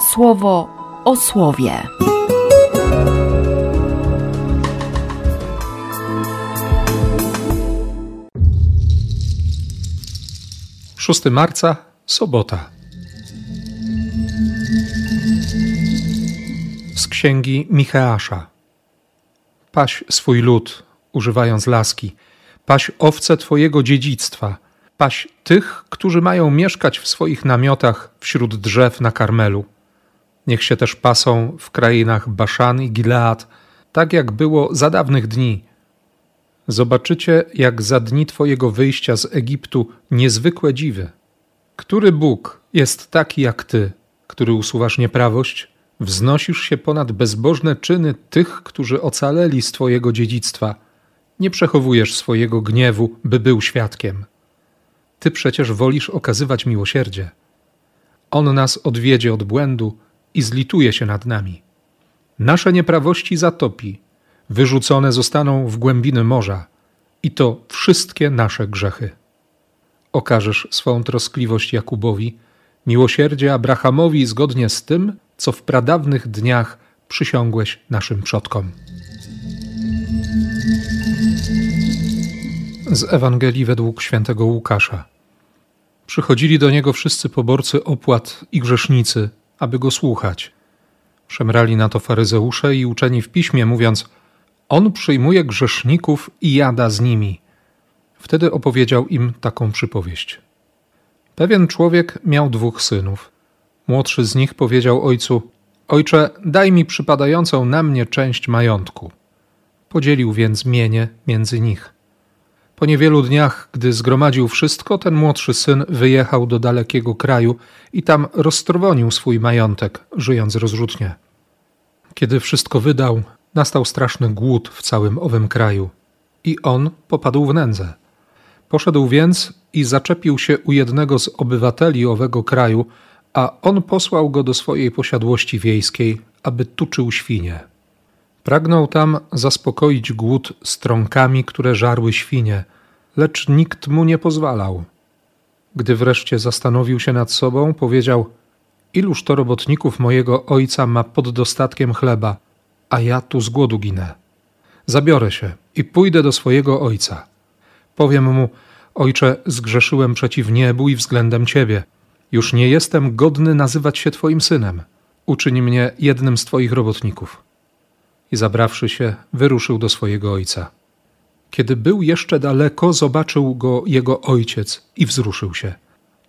słowo o słowie. 6 marca, sobota. Z księgi Micheasza. Paś swój lud, używając laski, paś owce Twojego dziedzictwa, paś tych, którzy mają mieszkać w swoich namiotach wśród drzew na Karmelu. Niech się też pasą w krainach Baszan i Gilead, tak jak było za dawnych dni. Zobaczycie, jak za dni Twojego wyjścia z Egiptu niezwykłe dziwy. Który Bóg jest taki jak Ty, który usuwasz nieprawość, wznosisz się ponad bezbożne czyny tych, którzy ocaleli z Twojego dziedzictwa – nie przechowujesz swojego gniewu, by był świadkiem. Ty przecież wolisz okazywać miłosierdzie. On nas odwiedzie od błędu i zlituje się nad nami. Nasze nieprawości zatopi, wyrzucone zostaną w głębiny morza, i to wszystkie nasze grzechy. Okażesz swą troskliwość Jakubowi, miłosierdzie Abrahamowi zgodnie z tym, co w pradawnych dniach przysiągłeś naszym przodkom. Z Ewangelii według świętego Łukasza. Przychodzili do niego wszyscy poborcy opłat i grzesznicy, aby go słuchać. Szemrali na to faryzeusze i uczeni w piśmie, mówiąc: On przyjmuje grzeszników i jada z nimi. Wtedy opowiedział im taką przypowieść. Pewien człowiek miał dwóch synów. Młodszy z nich powiedział ojcu: Ojcze, daj mi przypadającą na mnie część majątku. Podzielił więc mienie między nich. Po niewielu dniach, gdy zgromadził wszystko, ten młodszy syn wyjechał do dalekiego kraju i tam roztrwonił swój majątek, żyjąc rozrzutnie. Kiedy wszystko wydał, nastał straszny głód w całym owym kraju i on popadł w nędzę. Poszedł więc i zaczepił się u jednego z obywateli owego kraju, a on posłał go do swojej posiadłości wiejskiej, aby tuczył świnie. Pragnął tam zaspokoić głód strąkami, które żarły świnie, lecz nikt mu nie pozwalał. Gdy wreszcie zastanowił się nad sobą, powiedział: Iluż to robotników mojego ojca ma pod dostatkiem chleba, a ja tu z głodu ginę. Zabiorę się i pójdę do swojego ojca. Powiem mu: Ojcze, zgrzeszyłem przeciw niebu i względem ciebie. Już nie jestem godny nazywać się twoim synem. Uczyń mnie jednym z twoich robotników i zabrawszy się, wyruszył do swojego ojca. Kiedy był jeszcze daleko, zobaczył go jego ojciec i wzruszył się.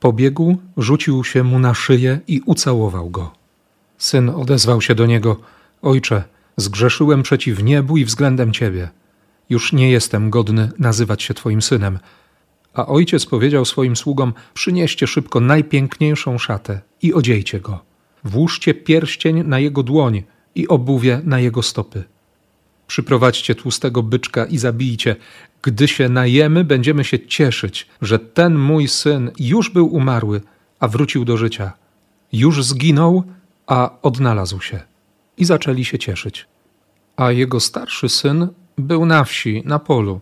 Pobiegł, rzucił się mu na szyję i ucałował go. Syn odezwał się do niego: Ojcze, zgrzeszyłem przeciw niebu i względem ciebie. Już nie jestem godny nazywać się twoim synem. A ojciec powiedział swoim sługom: Przynieście szybko najpiękniejszą szatę i odziejcie go. Włóżcie pierścień na jego dłoń i obuwie na jego stopy. Przyprowadźcie tłustego byczka i zabijcie. Gdy się najemy, będziemy się cieszyć, że ten mój syn już był umarły, a wrócił do życia. Już zginął, a odnalazł się. I zaczęli się cieszyć. A jego starszy syn był na wsi, na polu.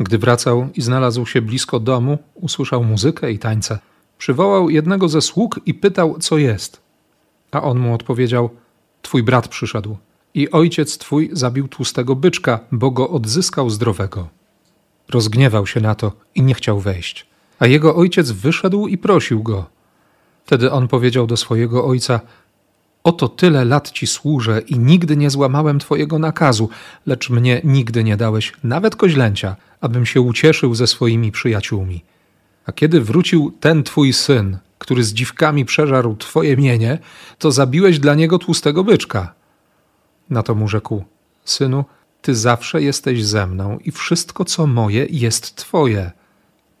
Gdy wracał i znalazł się blisko domu, usłyszał muzykę i tańce. Przywołał jednego ze sług i pytał, co jest. A on mu odpowiedział – Twój brat przyszedł i ojciec twój zabił tłustego byczka, bo go odzyskał zdrowego. Rozgniewał się na to i nie chciał wejść. A jego ojciec wyszedł i prosił go. Wtedy on powiedział do swojego ojca: Oto tyle lat ci służę i nigdy nie złamałem twojego nakazu, lecz mnie nigdy nie dałeś nawet koźlęcia, abym się ucieszył ze swoimi przyjaciółmi. A kiedy wrócił ten twój syn, który z dziwkami przeżarł twoje mienie, to zabiłeś dla niego tłustego byczka. Na to mu rzekł: Synu, ty zawsze jesteś ze mną i wszystko, co moje, jest twoje.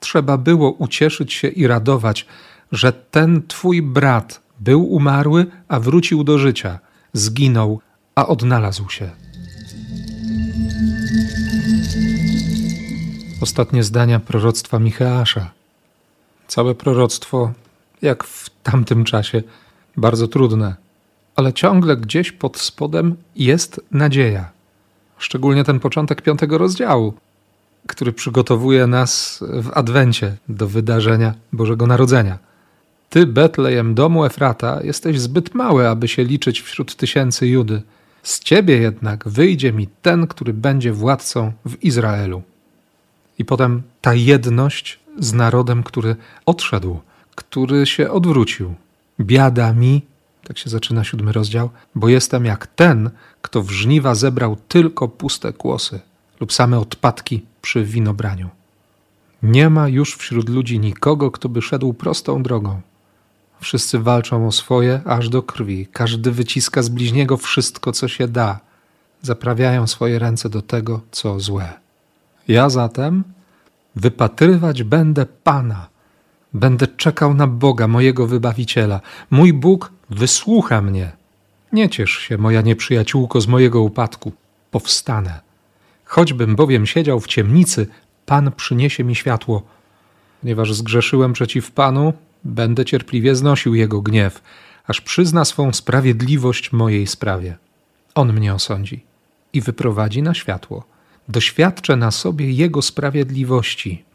Trzeba było ucieszyć się i radować, że ten twój brat był umarły, a wrócił do życia, zginął, a odnalazł się. Ostatnie zdania proroctwa Micheasza. Całe proroctwo jak w tamtym czasie, bardzo trudne, ale ciągle gdzieś pod spodem jest nadzieja. Szczególnie ten początek piątego rozdziału, który przygotowuje nas w adwencie do wydarzenia Bożego Narodzenia. Ty, Betlejem, domu Efrata, jesteś zbyt mały, aby się liczyć wśród tysięcy Judy. Z ciebie jednak wyjdzie mi ten, który będzie władcą w Izraelu. I potem ta jedność z narodem, który odszedł, który się odwrócił. Biada mi, tak się zaczyna siódmy rozdział, bo jestem jak ten, kto w żniwa zebrał tylko puste kłosy lub same odpadki przy winobraniu. Nie ma już wśród ludzi nikogo, kto by szedł prostą drogą. Wszyscy walczą o swoje aż do krwi. Każdy wyciska z bliźniego wszystko, co się da. Zaprawiają swoje ręce do tego, co złe. Ja zatem wypatrywać będę Pana. Będę czekał na Boga, mojego wybawiciela. Mój Bóg wysłucha mnie. Nie ciesz się, moja nieprzyjaciółko, z mojego upadku. Powstanę. Choćbym bowiem siedział w ciemnicy, Pan przyniesie mi światło. Ponieważ zgrzeszyłem przeciw Panu, będę cierpliwie znosił Jego gniew, aż przyzna swą sprawiedliwość mojej sprawie. On mnie osądzi i wyprowadzi na światło. Doświadczę na sobie Jego sprawiedliwości.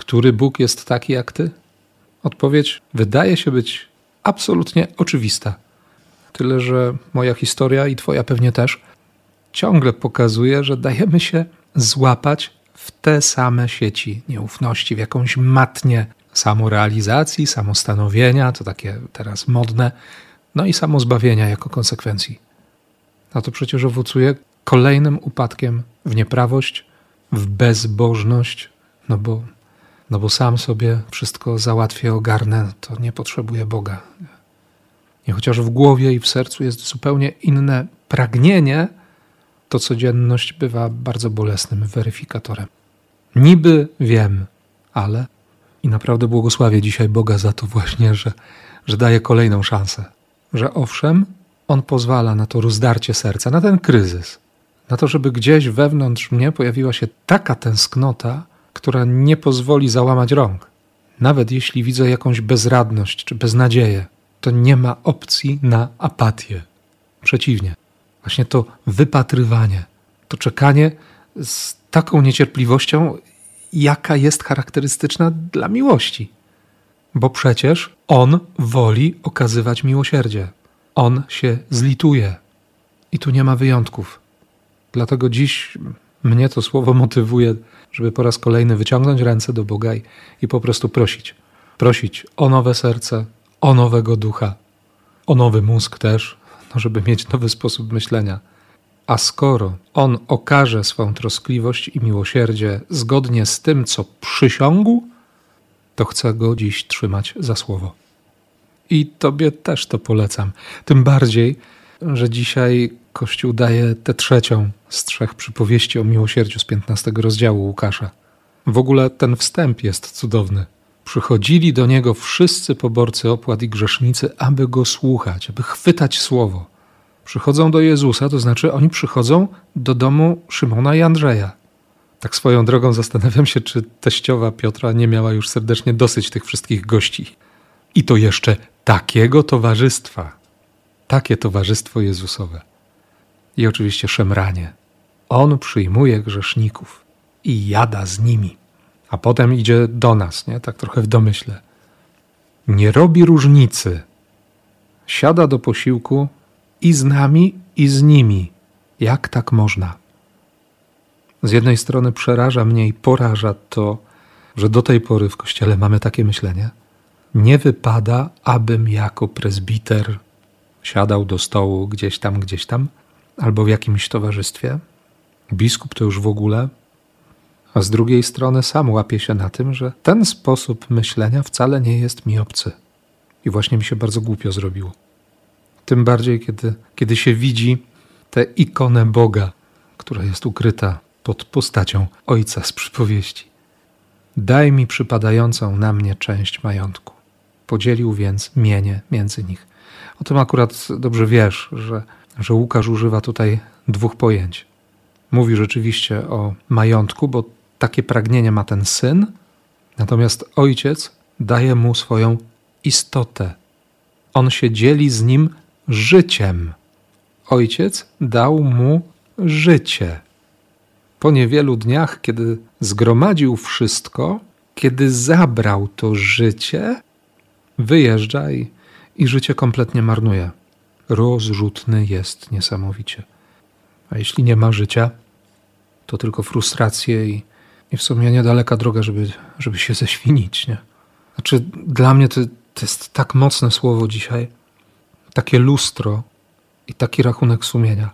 Który Bóg jest taki jak Ty? Odpowiedź wydaje się być absolutnie oczywista. Tyle, że moja historia i Twoja pewnie też ciągle pokazuje, że dajemy się złapać w te same sieci nieufności, w jakąś matnię samorealizacji, samostanowienia, to takie teraz modne, no i samozbawienia jako konsekwencji. A to przecież owocuje kolejnym upadkiem w nieprawość, w bezbożność, no bo, no bo sam sobie wszystko załatwię, ogarnę, to nie potrzebuję Boga. I chociaż w głowie i w sercu jest zupełnie inne pragnienie, to codzienność bywa bardzo bolesnym weryfikatorem. Niby wiem, ale i naprawdę błogosławię dzisiaj Boga za to właśnie, że, że daje kolejną szansę. Że owszem, On pozwala na to rozdarcie serca, na ten kryzys, na to, żeby gdzieś wewnątrz mnie pojawiła się taka tęsknota, która nie pozwoli załamać rąk. Nawet jeśli widzę jakąś bezradność czy beznadzieję, to nie ma opcji na apatię. Przeciwnie, właśnie to wypatrywanie, to czekanie z taką niecierpliwością, jaka jest charakterystyczna dla miłości. Bo przecież On woli okazywać miłosierdzie. On się zlituje. I tu nie ma wyjątków. Dlatego dziś mnie to słowo motywuje, żeby po raz kolejny wyciągnąć ręce do Boga i, i po prostu prosić. Prosić o nowe serce, o nowego ducha, o nowy mózg też, no żeby mieć nowy sposób myślenia. A skoro On okaże swą troskliwość i miłosierdzie zgodnie z tym, co przysiągł, to chcę Go dziś trzymać za słowo. I Tobie też to polecam. Tym bardziej, że dzisiaj Kościół daje tę trzecią z trzech przypowieści o miłosierdziu z 15 rozdziału Łukasza. W ogóle ten wstęp jest cudowny. Przychodzili do niego wszyscy poborcy opłat i grzesznicy, aby go słuchać, aby chwytać słowo. Przychodzą do Jezusa, to znaczy oni przychodzą do domu Szymona i Andrzeja. Tak swoją drogą zastanawiam się, czy teściowa Piotra nie miała już serdecznie dosyć tych wszystkich gości. I to jeszcze takiego towarzystwa. Takie towarzystwo Jezusowe. I oczywiście szemranie. On przyjmuje grzeszników i jada z nimi a potem idzie do nas, nie? tak trochę w domyśle. Nie robi różnicy. Siada do posiłku i z nami, i z nimi. Jak tak można? Z jednej strony przeraża mnie i poraża to, że do tej pory w kościele mamy takie myślenie. Nie wypada, abym jako prezbiter siadał do stołu gdzieś tam, gdzieś tam, albo w jakimś towarzystwie. Biskup to już w ogóle, a z drugiej strony sam łapię się na tym, że ten sposób myślenia wcale nie jest mi obcy. I właśnie mi się bardzo głupio zrobiło. Tym bardziej, kiedy, kiedy się widzi tę ikonę Boga, która jest ukryta pod postacią ojca z przypowieści. Daj mi przypadającą na mnie część majątku. Podzielił więc mienie między nich. O tym akurat dobrze wiesz, że, że Łukasz używa tutaj dwóch pojęć. Mówi rzeczywiście o majątku, bo takie pragnienie ma ten syn, natomiast ojciec daje mu swoją istotę. On się dzieli z nim życiem. Ojciec dał mu życie. Po niewielu dniach, kiedy zgromadził wszystko, kiedy zabrał to życie, wyjeżdża i, i życie kompletnie marnuje. Rozrzutny jest niesamowicie. A jeśli nie ma życia, to tylko frustracje i, i w sumie niedaleka droga, żeby, żeby się ześwinić. Nie? Znaczy, dla mnie to, to jest tak mocne słowo dzisiaj, takie lustro i taki rachunek sumienia,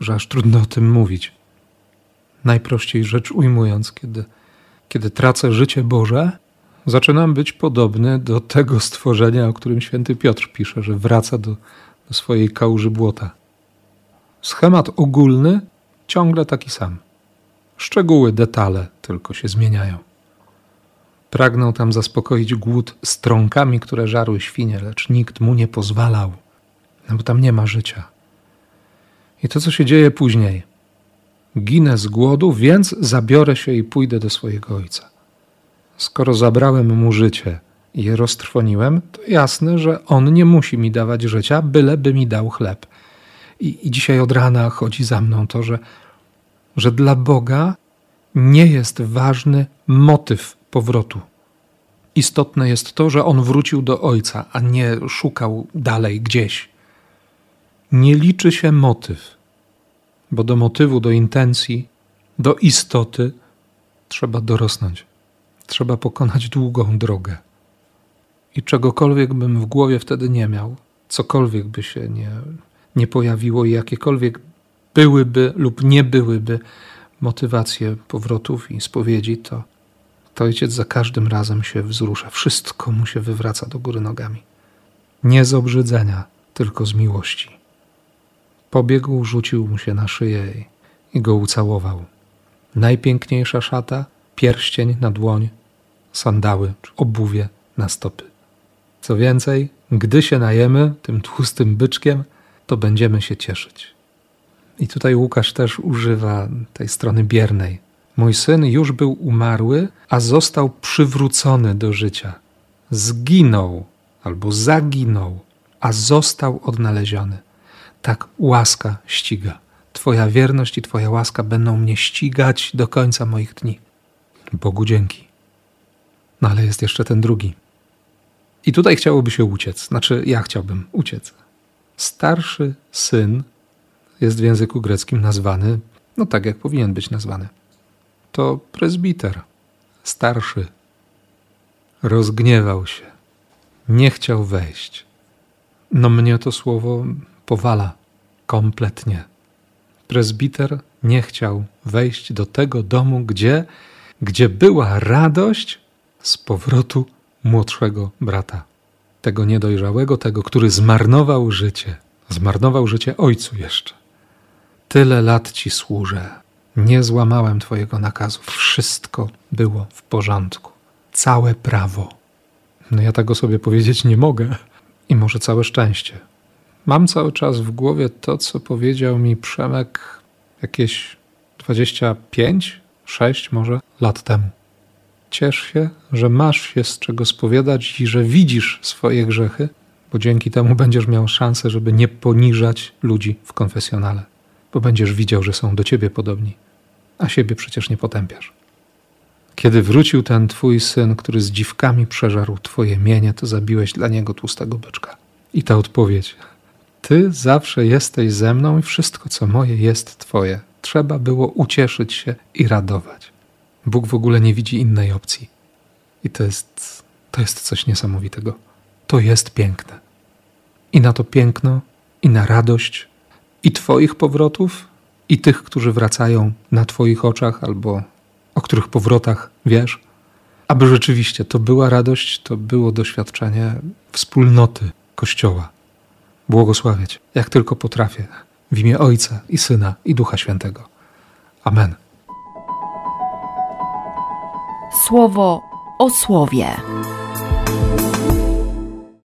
że aż trudno o tym mówić. Najprościej rzecz ujmując, kiedy, kiedy tracę życie Boże, zaczynam być podobny do tego stworzenia, o którym święty Piotr pisze, że wraca do, do swojej kałuży błota. Schemat ogólny ciągle taki sam. Szczegóły, detale tylko się zmieniają. Pragnął tam zaspokoić głód strąkami, które żarły świnie, lecz nikt mu nie pozwalał, no bo tam nie ma życia. I to, co się dzieje później. Ginę z głodu, więc zabiorę się i pójdę do swojego ojca. Skoro zabrałem mu życie i je roztrwoniłem, to jasne, że on nie musi mi dawać życia, byleby mi dał chleb. I, I, dzisiaj od rana chodzi za mną to, że, że dla Boga nie jest ważny motyw powrotu. Istotne jest to, że on wrócił do Ojca, a nie szukał dalej gdzieś. Nie liczy się motyw, bo do motywu, do intencji, do istoty trzeba dorosnąć. Trzeba pokonać długą drogę. I czegokolwiek bym w głowie wtedy nie miał, cokolwiek by się nie, nie pojawiło i jakiekolwiek byłyby lub nie byłyby motywacje powrotów i spowiedzi, to, to ojciec za każdym razem się wzrusza. Wszystko mu się wywraca do góry nogami. Nie z obrzydzenia, tylko z miłości. Pobiegł, rzucił mu się na szyję i, go ucałował. Najpiękniejsza szata, pierścień na dłoń, sandały czy obuwie na stopy. Co więcej, gdy się najemy tym tłustym byczkiem, to będziemy się cieszyć. I tutaj Łukasz też używa tej strony biernej. Mój syn już był umarły, a został przywrócony do życia. Zginął albo zaginął, a został odnaleziony. Tak łaska ściga. Twoja wierność i Twoja łaska będą mnie ścigać do końca moich dni. Bogu dzięki. No ale jest jeszcze ten drugi. I tutaj chciałoby się uciec. Znaczy, ja chciałbym uciec. Starszy syn jest w języku greckim nazwany, no tak jak powinien być nazwany. To prezbiter, starszy. Rozgniewał się, nie chciał wejść. No mnie to słowo powala kompletnie. Prezbiter nie chciał wejść do tego domu, gdzie, gdzie była radość z powrotu młodszego brata. Tego niedojrzałego, tego, który zmarnował życie. Zmarnował życie ojcu jeszcze. Tyle lat ci służę. Nie złamałem Twojego nakazu. Wszystko było w porządku. Całe prawo. No ja tego sobie powiedzieć nie mogę. I może całe szczęście. Mam cały czas w głowie to, co powiedział mi Przemek jakieś 25, 6 może lat temu. Ciesz się, że masz się z czego spowiadać i że widzisz swoje grzechy, bo dzięki temu będziesz miał szansę, żeby nie poniżać ludzi w konfesjonale bo będziesz widział, że są do ciebie podobni, a siebie przecież nie potępiasz. Kiedy wrócił ten twój syn, który z dziwkami przeżarł twoje mienie, to zabiłeś dla niego tłustego byczka. I ta odpowiedź: Ty zawsze jesteś ze mną i wszystko, co moje, jest twoje. Trzeba było ucieszyć się i radować. Bóg w ogóle nie widzi innej opcji. I to jest, to jest coś niesamowitego. To jest piękne. I na to piękno, i na radość i Twoich powrotów, i tych, którzy wracają na Twoich oczach albo o których powrotach wiesz, aby rzeczywiście to była radość, to było doświadczenie wspólnoty Kościoła. Błogosławiać, jak tylko potrafię, w imię Ojca i Syna i Ducha Świętego. Amen. Słowo o słowie.